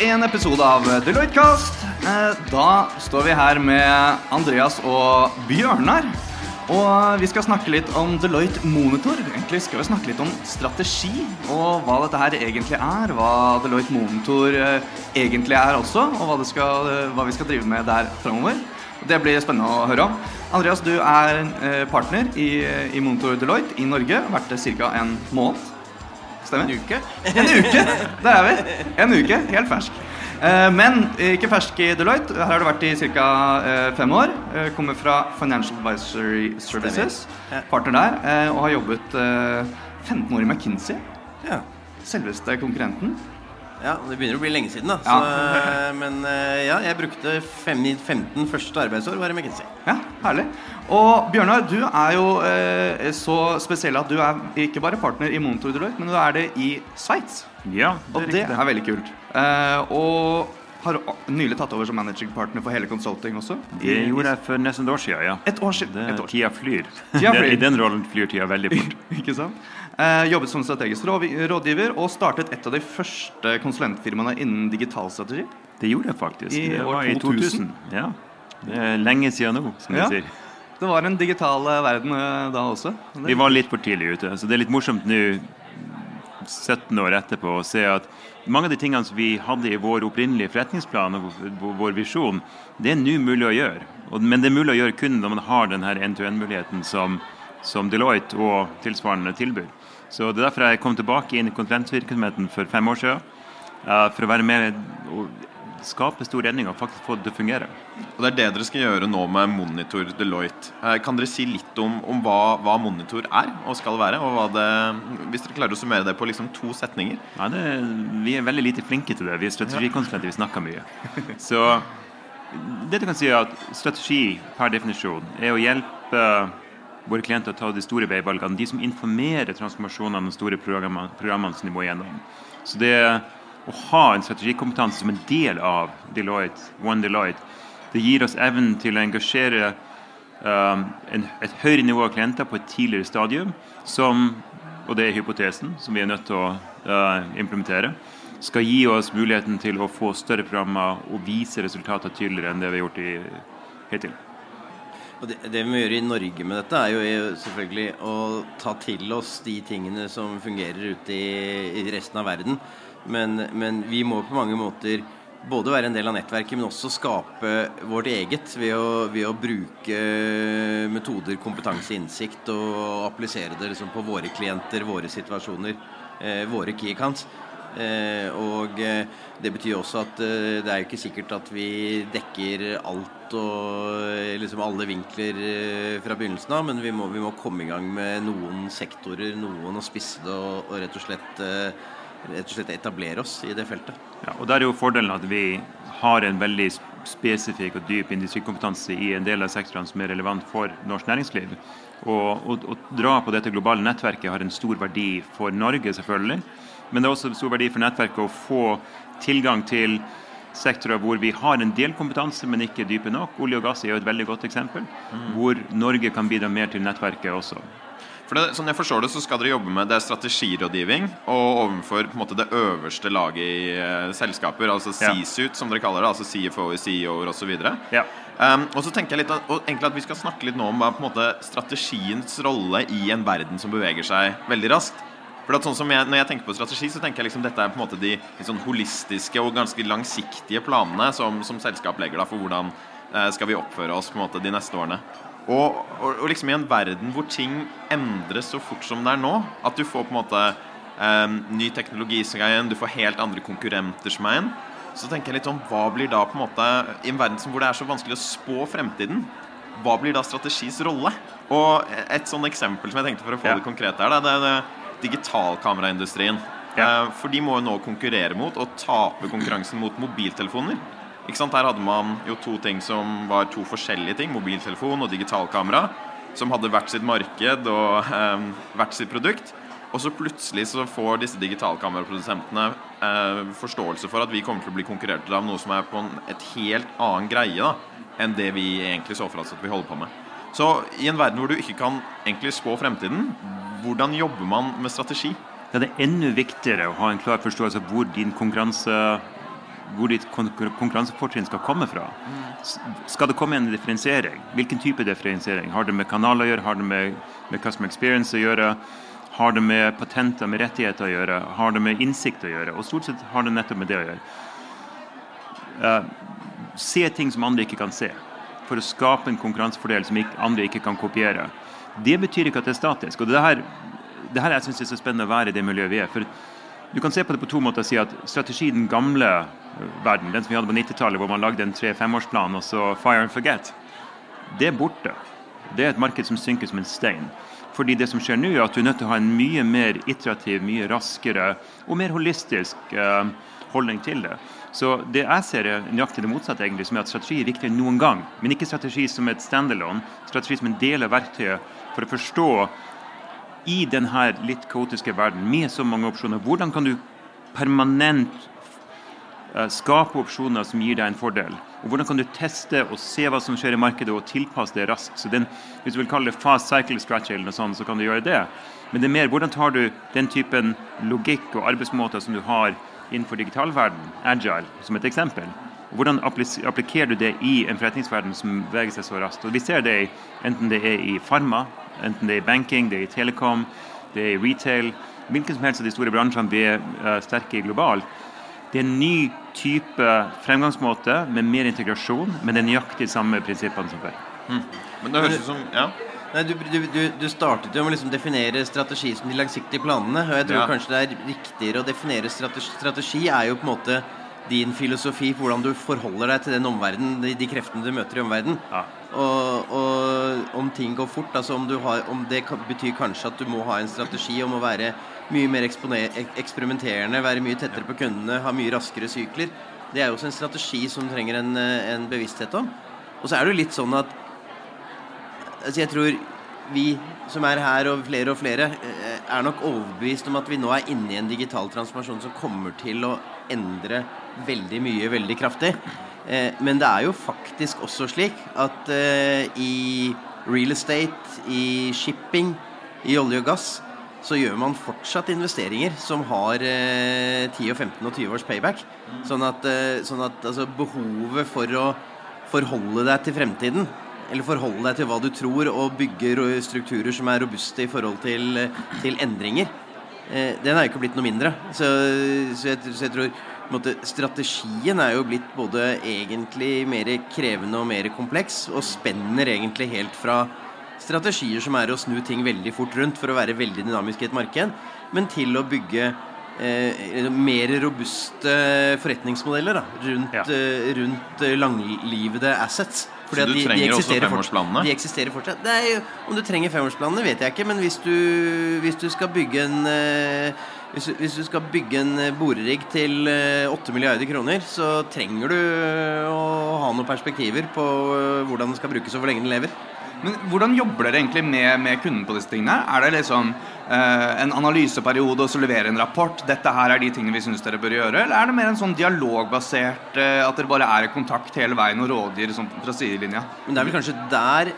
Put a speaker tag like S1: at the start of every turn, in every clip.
S1: En episode av Deloitte Cast. Eh, Da står vi her med Andreas og Bjørnar. Og vi skal snakke litt om Deloitte Monitor. Egentlig skal vi snakke litt om strategi og hva dette her egentlig er. Hva Deloitte Monitor eh, egentlig er også, og hva, skal, eh, hva vi skal drive med der framover. Det blir spennende å høre om. Andreas, du er partner i, i Monitor Deloitte i Norge. Vært det ca. en måned. Stemmer?
S2: En uke.
S1: En uke! Der er vi. En uke, helt fersk. Eh, Men ikke fersk i Deloitte. Her har du vært i ca. fem år. Eh, Kommer fra Financial Advisory Services. Partner der. eh, Og har jobbet eh, 15 år i McKinsey. Selveste konkurrenten.
S2: Ja, det begynner å bli lenge siden, da. Så,
S1: Ja.
S2: eh, men eh, ja, jeg brukte 15 første arbeidsår var i McKinsey.
S1: Ja, herlig. Og Bjørnar, du er jo eh, så spesiell at du er ikke bare partner i Monitor Deloitte, men du er det i Sveits.
S3: Ja, det
S1: Og
S3: er
S1: det er veldig kult. Eh, og har nylig tatt over som managing partner for hele consulting også.
S3: Det gjorde jeg for nesten et år siden, ja.
S1: Et år siden.
S3: Det,
S1: Et år
S3: tida flyr.
S1: Tida flyr.
S3: I den rollen flyr tida veldig fort.
S1: Ikke sant? Eh, jobbet som strategisk rådgiver og startet et av de første konsulentfirmaene innen digital strategi.
S3: Det gjorde jeg faktisk.
S1: I
S3: det
S1: år
S3: var i
S1: 2000.
S3: 2000. Ja. Det er lenge siden nå, som
S1: Ja.
S3: sier.
S1: Det var en digital eh, verden eh, da også.
S3: Vi var litt for tidlig ute. Så det er litt morsomt nå, 17 år etterpå, å se at mange av de tingene som vi hadde i vår opprinnelige forretningsplan og vår- vår visjon, det er nå mulig å gjøre. Men det er mulig å gjøre kun når man har denne end-to-end-muligheten som, som Deloitte og tilsvarende tilbyr. Så Det er derfor jeg kom tilbake inn i konsulentvirksomheten for fem år siden. eh, for å være med og skape stor endringer og faktisk få det til å fungere.
S4: Og Det er det dere skal gjøre nå med Monitor Deloitte. Eh, Kan dere si litt om, om hva, hva Monitor er og skal være? og hva det, Hvis dere klarer å summere det på liksom to setninger?
S3: Ja, det, vi er veldig lite flinke til det. Vi er strategikonsulenter, vi snakker mye. Så det du kan si er at strategi per definisjon er å hjelpe våre klienter ta de store veivalgene. De som informerer transformasjonene og store programmene, programmene som de må gjennom. Så det å ha en strategikompetanse som en del av Deloitte, One Deloitte, det gir oss evnen til å engasjere um, en, et høyere nivå av klienter på et tidligere stadium, som, og det er hypotesen som vi er nødt til å uh, implementere, skal gi oss muligheten til å få større programmer og vise resultater tydeligere enn det vi har gjort i, hittil.
S2: Og det, det vi må gjøre i Norge med dette, er jo selvfølgelig å ta til oss de tingene som fungerer ute i, i resten av verden. Men, men vi må på mange måter både være en del av nettverket, men også skape vårt eget ved å, ved å bruke metoder, kompetanse, innsikt og applisere det liksom på våre klienter, våre situasjoner, eh, våre key accounts. Eh, og eh, det betyr også at eh, det er jo ikke sikkert at vi dekker alt og liksom alle vinkler fra begynnelsen av, men vi må, vi må komme i gang med noen sektorer, noen å spisse det og, rett, og slett, rett og slett etablere oss i det feltet.
S3: Ja, og Der er jo fordelen at vi har en veldig spesifikk og dyp industrikompetanse i en del av sektorene som er relevant for norsk næringsliv. Å dra på dette globale nettverket har en stor verdi for Norge, selvfølgelig. Men det er også en stor verdi for nettverket å få tilgang til sektorer hvor vi har en del kompetanse, men ikke dype nok. Olje og gass er jo et veldig godt eksempel, hvor Norge kan bidra mer til nettverket også.
S4: For det, sånn jeg forstår det, så skal dere jobbe med det er strategirådgivning og overfor på en måte, det øverste laget i uh, selskaper, altså
S3: Ja.
S4: C-suit, som dere kaller det, altså CFO, CEO-er osv.
S3: Ja.
S4: Um, og så tenker jeg litt at, at vi skal snakke litt nå om hva, på en måte, strategiens rolle i en verden som beveger seg veldig raskt. For at sånn som jeg, Når jeg tenker på strategi, så tenker jeg liksom dette er på en måte de sånn holistiske og ganske langsiktige planene som, som selskap legger da for hvordan eh, skal vi oppføre oss på en måte de neste årene. Og, og, og liksom i en verden hvor ting endres så fort som det er nå, at du får på en måte eh, ny teknologi som er igjen, du får helt andre konkurrenter som er igjen, så tenker jeg litt om hva blir da på en måte I en verden som hvor det er så vanskelig å spå fremtiden, hva blir da strategis rolle? Og et sånn eksempel som jeg tenkte for å få
S3: Ja.
S4: det konkret her, det er det digitalkameraindustrien.
S3: Ja.
S4: Eh, For de må jo nå konkurrere mot og tape konkurransen mot mobiltelefoner. Ikke sant? Her hadde man jo to ting som var to forskjellige ting. Mobiltelefon og digitalkamera. Som hadde hvert sitt marked og eh, hvert sitt produkt. Og så plutselig så får disse digitalkameraprodusentene eh, forståelse for at vi kommer til å bli konkurrert av noe som er på en, et helt annen greie da, enn det vi egentlig så for oss at vi holder på med. Så i en verden hvor du ikke kan egentlig spå fremtiden, hvordan jobber man med strategi?
S3: Det er enda viktigere å ha en klar forståelse av hvor din konkurranse hvor ditt konkurransefortrinn skal komme fra. Skal det komme en differensiering? Hvilken type differensiering? Har det med kanaler å gjøre? Har det med, med customer experience å gjøre? Har det med patenter, med rettigheter å gjøre? Har det med innsikt å gjøre? Og stort sett har det nettopp med det å gjøre. Uh, se ting som andre ikke kan se, for å skape en konkurransefordel som andre ikke kan kopiere. Det betyr ikke at det er statisk. og det her, det her jeg syns er så spennende å være i det miljøet vi er. for du kan se på det på to måter og si at strategi den gamle verden, den som vi hadde på 90-tallet, hvor man lagde en tre-femårsplan og så fire and forget, det er borte. Det er et marked som synker som en stein. Fordi det som skjer nå, er at du er nødt til å ha en mye mer iterativ, mye raskere og mer holistisk eh, holdning til det. Så det jeg ser er nøyaktig det motsatte, egentlig, som er at strategi er viktigere enn noen gang. Men ikke strategi som et standalone, strategi som en del av verktøyet for å forstå i denne litt kaotiske verden med så mange opsjoner, hvordan kan du permanent uh, skape opsjoner som gir deg en fordel? Og hvordan kan du teste og se hva som skjer i markedet, og tilpasse det raskt? Så den, Hvis du vil kalle det fast cycle strategy, eller noe sånt, så kan du gjøre det. Men det er mer hvordan tar du den typen logikk og arbeidsmåter som du har innenfor digitalverden, agile, som et eksempel. Hvordan applikerer du det i en forretningsverden som beveger seg så raskt? Og Vi ser det enten det er i farma, Enten det er i banking, det er i telekom, det er i retail. Hvilken som helst av de store bransjene vi er uh, sterke i globalt. Det er en ny type fremgangsmåte med mer integrasjon, men det er nøyaktig samme prinsippene som før. Mm.
S4: Men det høres ut som ja.
S2: Nei, du, du, du, startet jo med å liksom definere strategi som de langsiktige planene. og jeg tror ja. kanskje det er riktigere å definere strategi. Strategi er jo på en måte din filosofi på hvordan du forholder deg til den omverden, de, de kreftene du møter i omverdenen. Ja. Og, og, om ting går fort, altså om, har, om, det betyr kanskje at du må ha en strategi om å være mye mer eksperimenterende, være mye tettere på kundene, ha mye raskere sykler. Det er jo også en strategi som trenger en, en bevissthet om. Og så er det jo litt sånn at altså Jeg tror vi som er her, og flere og flere, eh, er nok overbevist om at vi nå er inne i en digital transformasjon som kommer til å endre veldig mye veldig kraftig. Eh, men det er jo faktisk også slik at eh, i real estate, i shipping, i olje og gass, så gjør man fortsatt investeringer som har 10, og 15 og 20 års payback. Sånn at, sånn at altså, behovet for å forholde deg til fremtiden eller forholde deg til hva du tror, og bygge strukturer som er robuste i forhold til, til endringer, eh, den er jo ikke blitt noe mindre. Så, så, jeg, så jeg, tror måte, strategien er jo blitt både egentlig mer krevende og mer kompleks, og spenner egentlig helt fra strategier som er å snu ting veldig fort rundt for å være veldig dynamisk i et marked, men til å bygge eh, mer robuste forretningsmodeller da, rundt, ja. eh, rundt langlivede assets.
S4: Fordi så du trenger de også femårsplanene?
S2: De eksisterer fortsatt. Nei, om du trenger femårsplanene, vet jeg ikke. Men hvis du, hvis du skal bygge en uh, hvis, hvis, du skal bygge en eh, borerigg til uh, 8 milliarder kroner, så trenger du å ha noen perspektiver på hvordan den skal brukes og hvor lenge den lever.
S1: Men Hvordan jobber dere egentlig med, med kunden på disse tingene? Er det liksom eh, en analyseperiode og så levere en rapport? Dette her er de tingene vi syns dere bør gjøre? Eller er det mer en sånn dialogbasert eh, at dere bare er i kontakt hele veien og rådgir sånn fra sidelinja?
S2: Men det er vel kanskje der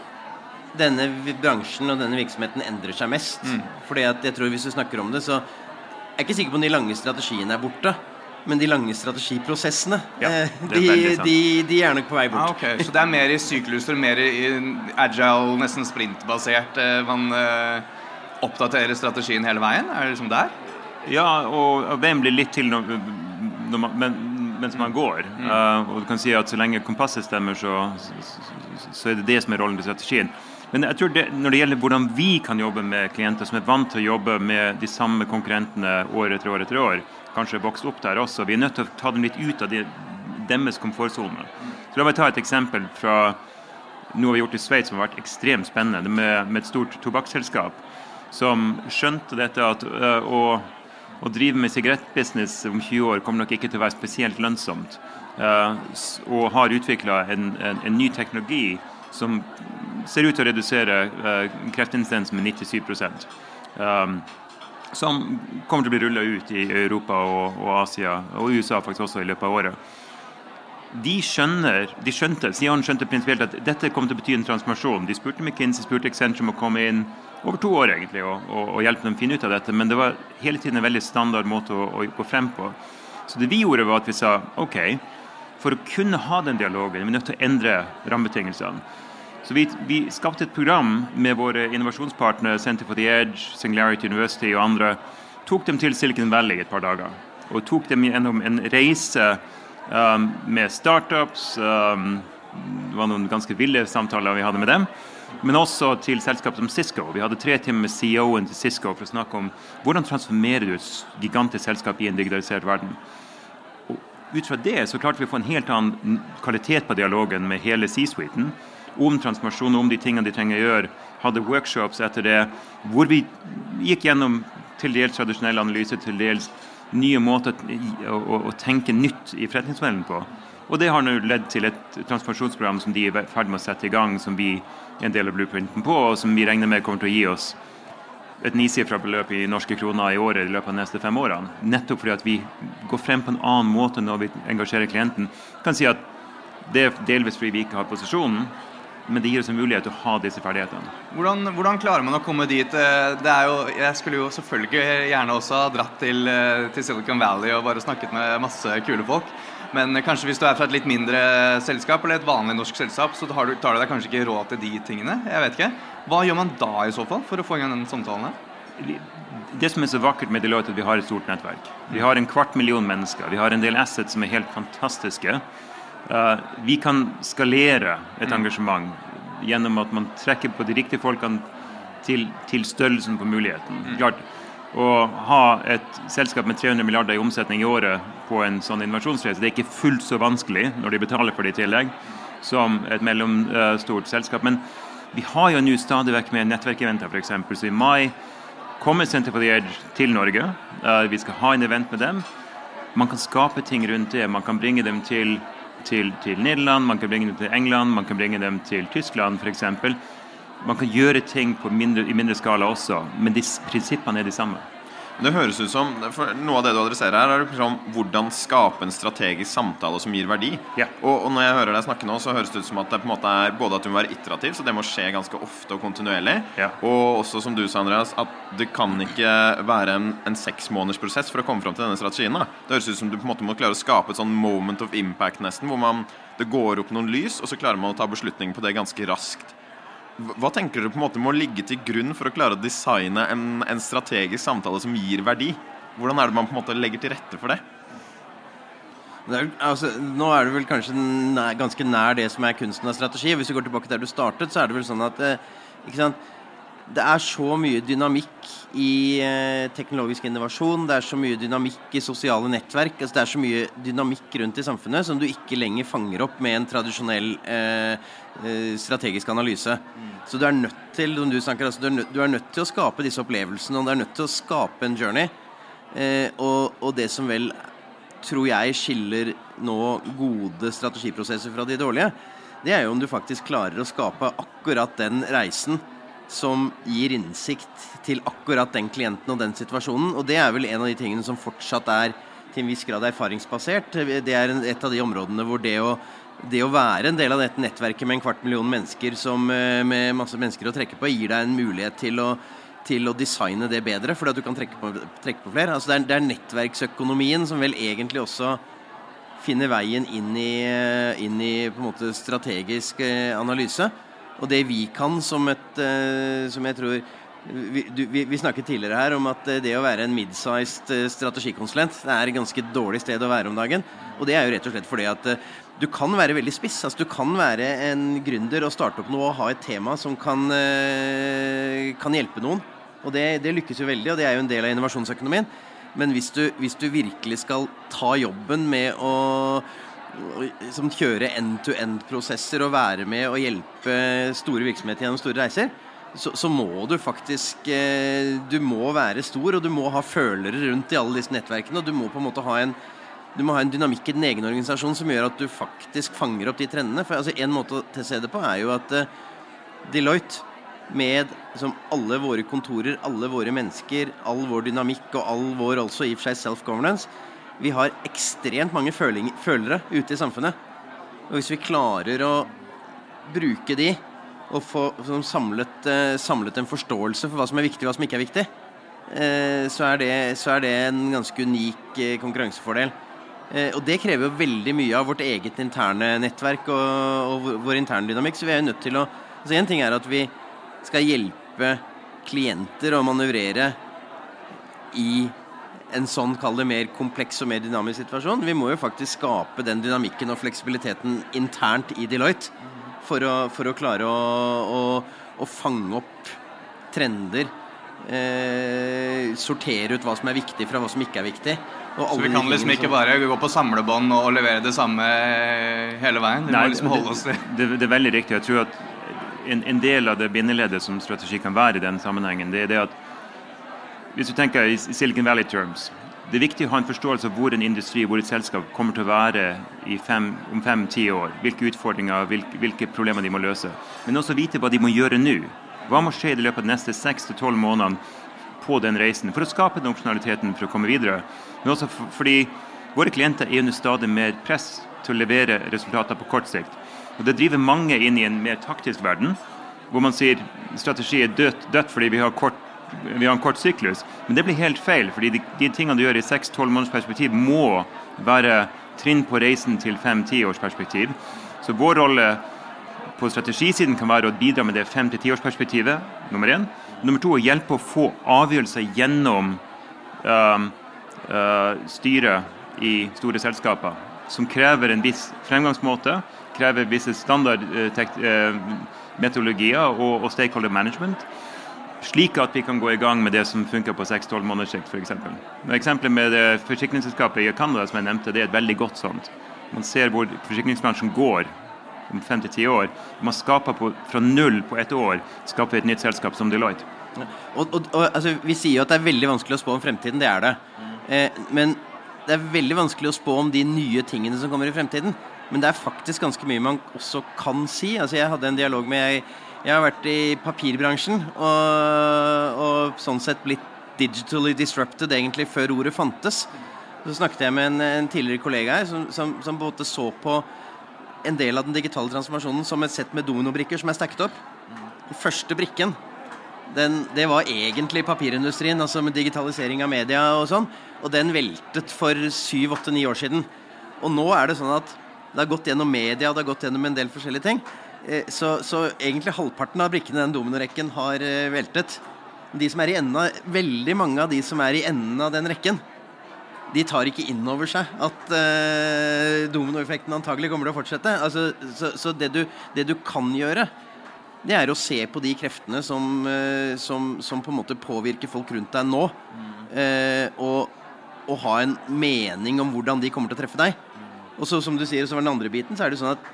S2: denne bransjen og denne virksomheten endrer seg mest. Mm. Fordi at jeg tror hvis du snakker om det, så er jeg ikke sikker på om de lange strategiene er borte. Men de lange strategiprosessene, ja, eh, de, de, de, er nok på vei bort.
S1: Ah, okay. Så det er mer i sykluser, mer i agile, nesten sprintbasert eh, man uh, oppdaterer strategien hele veien? Er det liksom der?
S3: Ja, og veien blir litt til når, når man, men, mens man går. Mm. Uh, og du kan si at så lenge kompasset stemmer, så, så, så er det det som er rollen til strategien. Men jeg tror det, når det gjelder hvordan vi kan jobbe med klienter som er vant til å jobbe med de samme konkurrentene år etter år etter år, kanskje vokst opp der også. Vi er nødt til å ta dem litt ut av de, deres komfortsone. La meg ta et eksempel fra noe vi har gjort i Sveits som har vært ekstremt spennende, med, med et stort tobakksselskap som skjønte dette at øh, å, å, drive med sigarettbusiness om 20 år kommer nok ikke til å være spesielt lønnsomt. øh, og har utvikla en, en, en, ny teknologi som ser ut til å redusere uh, kreftinsidens med 97 um, som kommer til å bli rulla ut i Europa og, og, Asia, og USA faktisk også i løpet av året. de skjønner, de skjønte, Sian skjønte prinsipielt at dette kom til å bety en transformasjon. De spurte McKinsey, spurte Excentrum å komme inn over to år egentlig og, og, og hjelpe dem å finne ut av dette. Men det var hele tiden en veldig standard måte å, å, gå frem på. Så det vi gjorde, var at vi sa OK, for å kunne ha den dialogen er vi nødt til å endre rammebetingelsene. Så vi, vi skapte et program med våre innovasjonspartnere Center for the Edge, Singularity University og andre. Tok dem til Silicon Valley et par dager og tok dem gjennom en reise um, med startups. Um, det var noen ganske ville samtaler vi hadde med dem. Men også til selskap som Cisco. Vi hadde tre timer med CEO-en til Cisco for å snakke om hvordan transformerer du et gigantisk selskap i en digitalisert verden. Og ut fra det så klarte vi å få en helt annen kvalitet på dialogen med hele C-suiten om transformasjon, om de tingene de trenger å gjøre. Hadde workshops etter det hvor vi gikk gjennom til dels tradisjonell analyse, til dels nye måter å, å, å tenke nytt i forretningsmodellen på. Og det har nå ledd til et transformasjonsprogram som de er i ferd med å sette i gang, som vi er en del av blueprinten på, og som vi regner med kommer til å gi oss et nisifra beløp i norske kroner i året i løpet av de neste fem årene. Nettopp fordi at vi går frem på en annen måte når vi engasjerer klienten. Jeg kan si at Det er delvis fordi vi ikke har posisjonen, men det gir oss en mulighet til å ha disse ferdighetene.
S1: Hvordan, hvordan, klarer man å komme dit? Eh, det er jo, jeg skulle jo selvfølgelig gjerne også ha dratt til, eh, til, Silicon Valley og bare snakket med masse kule folk. Men kanskje hvis du er fra et litt mindre selskap eller et vanlig norsk selskap, så tar du, tar du deg kanskje ikke råd til de tingene. Jeg vet ikke. Hva gjør man da i så fall for å få i gang den samtalen?
S3: Det som er så vakkert med Deloitte, er at vi har et stort nettverk. Vi har en kvart million mennesker. Vi har en del assets som er helt fantastiske. Uh, vi kan skalere et engasjement gjennom at man trekker på de riktige folkene til, til størrelsen på muligheten. Mm. Klart, Å ha et selskap med 300 milliarder i omsetning i året på en sånn innovasjonsreise, det er ikke fullt så vanskelig når de betaler for det i tillegg, som et mellomstort selskap. Men vi har jo nå stadig vekk med nettverkeventer, f.eks. Så i mai kommer Center for the Edge til Norge. Uh, vi skal ha en event med dem. Man kan skape ting rundt det. Man kan bringe dem til til, til, Nederland, man kan bringe dem til England, man kan bringe dem til Tyskland f.eks. Man kan gjøre ting mindre, i mindre skala også, men de, prinsippene er de samme.
S4: Det høres ut som, for Noe av det du adresserer her, er liksom hvordan skape en strategisk samtale som gir verdi.
S3: Ja.
S4: Og, og, når jeg hører deg snakke nå, så høres det ut som at det på en måte er både at du må være iterativ, så det må skje ganske ofte og kontinuerlig,
S3: ja.
S4: og også som du sa, Andreas, at det kan ikke være en, en seksmånedersprosess for å komme fram til denne strategien. Da. Det høres ut som du på en måte må klare å skape et sånn moment of impact, nesten, hvor man, det går opp noen lys, og så klarer man å ta beslutning på det ganske raskt. Hva tenker du på en måte må ligge til grunn for å klare å designe en, en, strategisk samtale som gir verdi? Hvordan er det man på en måte legger til rette for det?
S2: er, altså, nå er du vel kanskje nær, ganske nær det som er kunsten av strategi. Hvis du går tilbake der du startet, så er det vel sånn at eh, ikke sant? Det er så mye dynamikk i eh, teknologisk innovasjon, det er så mye dynamikk i sosiale nettverk. Altså det er så mye dynamikk rundt i samfunnet som du ikke lenger fanger opp med en tradisjonell eh, eh strategisk analyse. Så du er nødt til du, snakker, altså, du, er nødt, du, er nødt, til å skape disse opplevelsene, og du er nødt til å skape en journey. Eh, og, og, det som vel tror jeg skiller nå gode strategiprosesser fra de dårlige, det er jo om du faktisk klarer å skape akkurat den reisen som gir innsikt til akkurat den klienten og den situasjonen. Og det er vel en av de tingene som fortsatt er til en viss grad erfaringsbasert. Det er et av de områdene hvor det å, det å være en del av dette nettverket med en kvart million mennesker som, eh, med masse mennesker å trekke på, gir deg en mulighet til å, til å designe det bedre, fordi at du kan trekke på, trekke på flere. Altså det, er, det er nettverksøkonomien som vel egentlig også finner veien inn i, inn i på en måte strategisk eh, analyse. Og det vi kan som et uh, Som jeg tror vi, du, vi, vi, snakket tidligere her om at eh, det å være en midsized uh, strategikonsulent det er et ganske dårlig sted å være om dagen. Og det er jo rett og slett fordi at du kan være veldig spiss. altså Du kan være en gründer og starte opp noe og ha et tema som kan, kan hjelpe noen. Og det, det, lykkes jo veldig, og det er jo en del av innovasjonsøkonomien. Men hvis du, hvis du virkelig skal ta jobben med å som kjøre end-to-end-prosesser og være med og hjelpe store virksomheter gjennom store reiser, så, så, må du faktisk eh, Du må være stor, og du må ha følere rundt i alle disse nettverkene. Og du må på en måte ha en, ha en dynamikk i din egen organisasjon som gjør at du faktisk fanger opp de trendene. For altså, En måte å se det på er jo at uh, Deloitte, med liksom, alle våre kontorer, alle våre mennesker, all vår dynamikk og all vår altså i og for seg self-governance, vi har ekstremt mange følere ute i samfunnet. Og hvis vi klarer å bruke de og få sånn samlet, eh, samlet, en forståelse for hva som er viktig og hva som ikke er viktig, eh, så, er det, så, er det, en ganske unik eh, konkurransefordel. Og det krever jo veldig mye av vårt eget interne nettverk og, og vår interne dynamikk. Så vi er jo nødt til å altså En ting er at vi skal hjelpe klienter å manøvrere i en sånn, kall det mer kompleks og mer dynamisk situasjon. Vi må jo faktisk skape den dynamikken og fleksibiliteten internt i Deloitte for å, for å klare å, å, å, fange opp trender. Eh, sortere ut hva som er viktig fra hva som ikke er viktig.
S1: Så vi kan liksom ikke bare gå på samlebånd og levere det samme hele veien? Vi
S3: Nei,
S1: må liksom holde oss til
S3: det, det, er veldig riktig. Jeg tror at en, en del av det bindeleddet som strategi kan være i den sammenhengen, det er det at hvis du tenker i Silicon Valley terms det er viktig å ha en forståelse av hvor en industri hvor et selskap kommer til å være fem, om fem-ti år. Hvilke utfordringer, hvilke, hvilke, problemer de må løse. Men også vite hva de må gjøre nå. Hva må skje i løpet av de neste seks til tolv månedene på den reisen for å skape den opsjonaliteten for å komme videre. Men også for, fordi våre klienter er under stadig mer press til å levere resultater på kort sikt. Og Det driver mange inn i en mer taktisk verden, hvor man sier strategi er dødt, dødt fordi vi har kort vi har en kort syklus. Men det blir helt feil, fordi de, de tingene du gjør i 6-12 måneders perspektiv, må være trinn på reisen til 5-10 års perspektiv. Så vår rolle på strategisiden kan være å bidra med det 5-10 års perspektivet, nummer én. Nummer to å hjelpe å få avgjørelser gjennom uh, uh, styret i store selskaper, som krever en viss fremgangsmåte, krever visse standardmetodologier uh, og, og stakeholder management slik at vi kan gå i gang med det som funker på 6-12 måneders sikt f.eks. Eksempelet med det forsikringsselskapet i Canada som jeg nevnte, det er et veldig godt sånt. Man ser hvor forsikringsbransjen går om 5-10 år. Man skaper på, fra null på ett år skaper et nytt selskap som Deloitte.
S2: Og, og, og altså, Vi sier jo at det er veldig vanskelig å spå om fremtiden. Det er det. Eh, men det er veldig vanskelig å spå om de nye tingene som kommer i fremtiden. Men det er faktisk ganske mye man også kan si. Altså, Jeg hadde en dialog med jeg jeg har vært i papirbransjen og, og sånn sett blitt digitally disrupted egentlig før ordet fantes. Så snakket jeg med en, en tidligere kollega her som, som, som på en måte så på en del av den digitale transformasjonen som et sett med dominobrikker som er stacket opp. Den første brikken den, det var egentlig papirindustrien, altså med digitalisering av media og sånn. Og den veltet for syv-åtte-ni år siden. Og nå er det sånn at det har gått gjennom media, det har gått gjennom en del forskjellige ting. Eh, så, så, egentlig halvparten av brikkene i den dominorekken har eh, veltet. De som er i enden av, veldig mange av de som er i enden av den rekken, de tar ikke inn over seg at eh, dominoeffekten antagelig kommer til å fortsette. Altså, så, så det, du, det, du, kan gjøre, det er å se på de kreftene som, uh, som, som på en måte påvirker folk rundt deg nå. Eh, og, og, ha en mening om hvordan de kommer til å treffe deg. Og så som du sier, så var den andre biten, så er det sånn at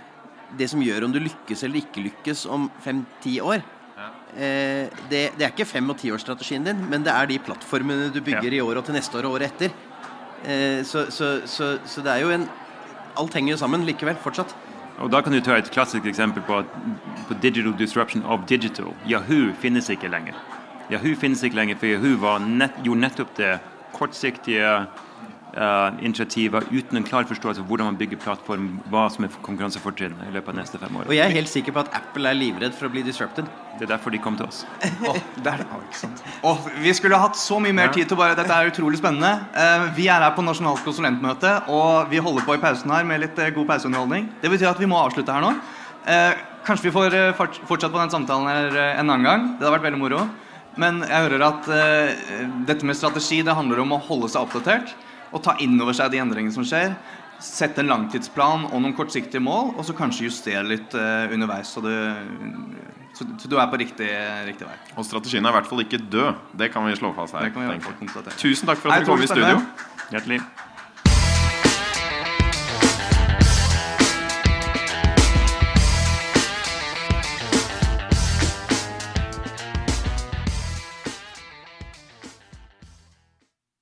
S2: det som gjør om du lykkes eller ikke lykkes om fem-ti år, ja. eh, det, det, er ikke fem- og tiårsstrategien din, men det er de plattformene du bygger ja. i år og til neste år og året etter. Eh, så, så, så, så, det er jo en Alt henger jo sammen likevel, fortsatt.
S3: Og Da kan du ta et klassisk eksempel på, på digital disruption of digital. Yahoo finnes ikke lenger. Yahoo finnes ikke lenger, for Yahoo nett, gjorde nettopp det kortsiktige uh, initiativer uten en klar forståelse av hvordan man bygger plattform, hva som er konkurransefortrinn i løpet av neste fem år.
S2: Og jeg er helt sikker på at Apple er livredd for å bli disrupted.
S3: Det er derfor de kom til oss.
S1: oh, det er det. Oh, vi skulle hatt så mye mer tid til å bare Dette er utrolig spennende. Uh, vi er her på Nasjonalt konsulentmøte, og vi holder på i pausen her med litt uh, god pauseunderholdning. Det betyr at vi må avslutte her nå. kanskje vi får fortsatt på den samtalen her en annen gang. Det har vært veldig moro. Men jeg hører at dette med strategi det handler om å holde seg oppdatert og ta inn over seg de endringene som skjer. Sette en langtidsplan og noen kortsiktige mål, og så kanskje justere litt uh, underveis. Så du, så, så du, er på riktig, riktig, vei.
S4: Og strategien er i hvert fall ikke død. Det kan vi slå fast her.
S1: Tusen
S4: takk for at du kom i studio.
S3: Hjertelig.